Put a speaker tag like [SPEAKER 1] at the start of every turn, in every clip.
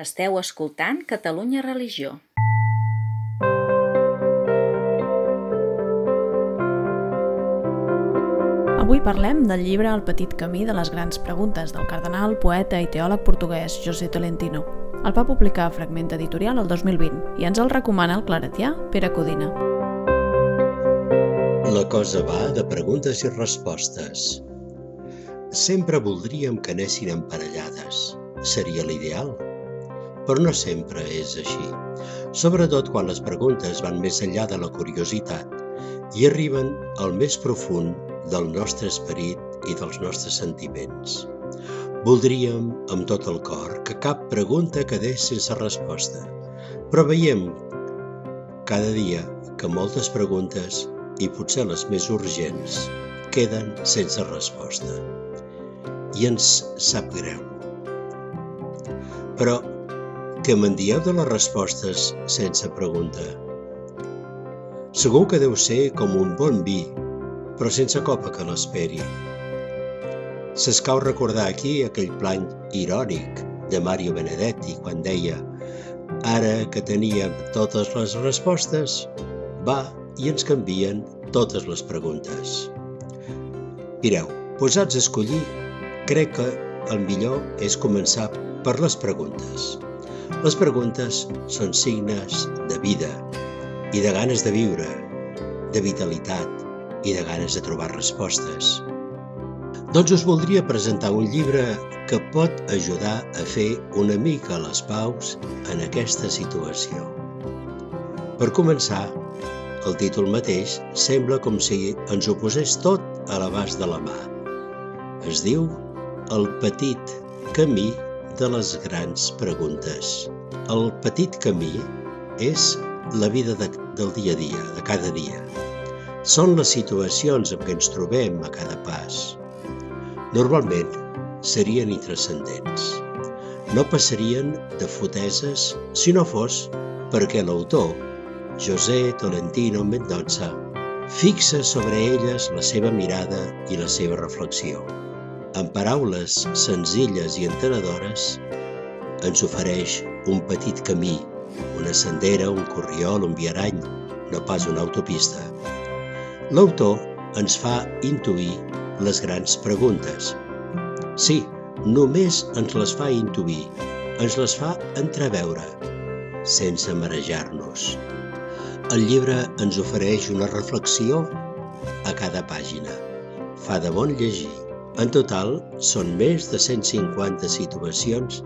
[SPEAKER 1] Esteu escoltant Catalunya Religió.
[SPEAKER 2] Avui parlem del llibre El petit camí de les grans preguntes del cardenal, poeta i teòleg portuguès José Tolentino. El va publicar a Fragment Editorial el 2020 i ens el recomana el claretià Pere Codina.
[SPEAKER 3] La cosa va de preguntes i respostes. Sempre voldríem que anessin emparellades. Seria l'ideal. Però no sempre és així. Sobretot quan les preguntes van més enllà de la curiositat i arriben al més profund del nostre esperit i dels nostres sentiments. Voldríem, amb tot el cor, que cap pregunta quedés sense resposta. Però veiem cada dia que moltes preguntes, i potser les més urgents, queden sense resposta i ens sap greu. Però què me'n dieu de les respostes sense pregunta? Segur que deu ser com un bon vi, però sense copa que l'esperi. S'escau recordar aquí aquell plany irònic de Mario Benedetti quan deia ara que teníem totes les respostes, va i ens canvien totes les preguntes. Mireu, posats a escollir crec que el millor és començar per les preguntes. Les preguntes són signes de vida i de ganes de viure, de vitalitat i de ganes de trobar respostes. Doncs us voldria presentar un llibre que pot ajudar a fer una mica les paus en aquesta situació. Per començar, el títol mateix sembla com si ens ho posés tot a l'abast de la mà. Es diu el petit camí de les grans preguntes. El petit camí és la vida de, del dia a dia, de cada dia. Són les situacions en què ens trobem a cada pas. Normalment serien intrascendents. No passarien de foteses si no fos perquè l'autor, José Tolentino Mendoza, fixa sobre elles la seva mirada i la seva reflexió amb paraules senzilles i entenedores, ens ofereix un petit camí, una sendera, un corriol, un viarany, no pas una autopista. L'autor ens fa intuir les grans preguntes. Sí, només ens les fa intuir, ens les fa entreveure, sense marejar-nos. El llibre ens ofereix una reflexió a cada pàgina. Fa de bon llegir. En total, són més de 150 situacions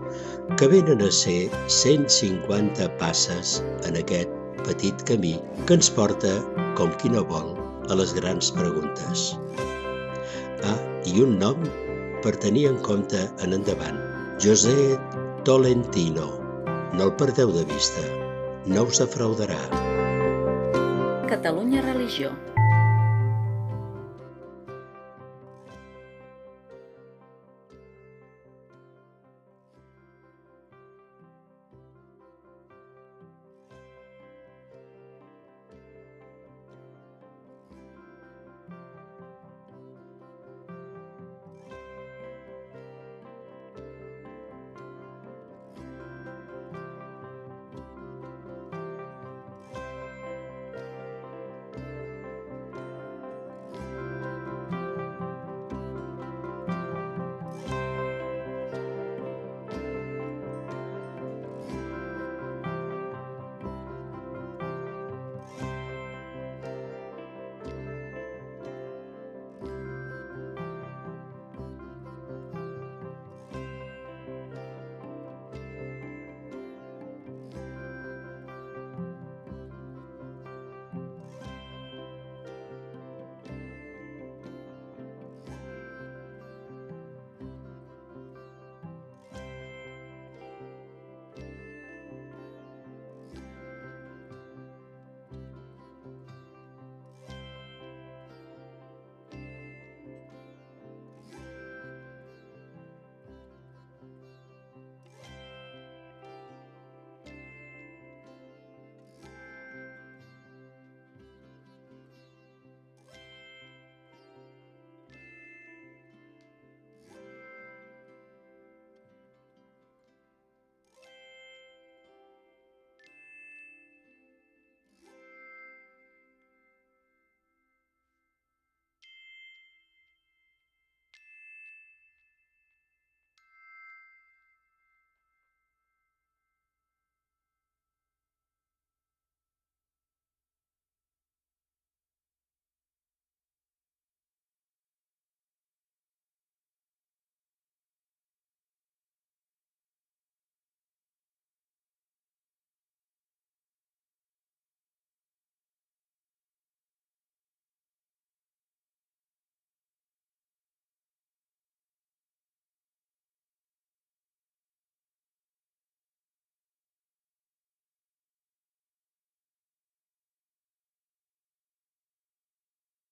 [SPEAKER 3] que venen a ser 150 passes en aquest petit camí que ens porta, com qui no vol, a les grans preguntes. Ah, i un nom per tenir en compte en endavant. José Tolentino. No el perdeu de vista. No us defraudarà.
[SPEAKER 1] Catalunya Religió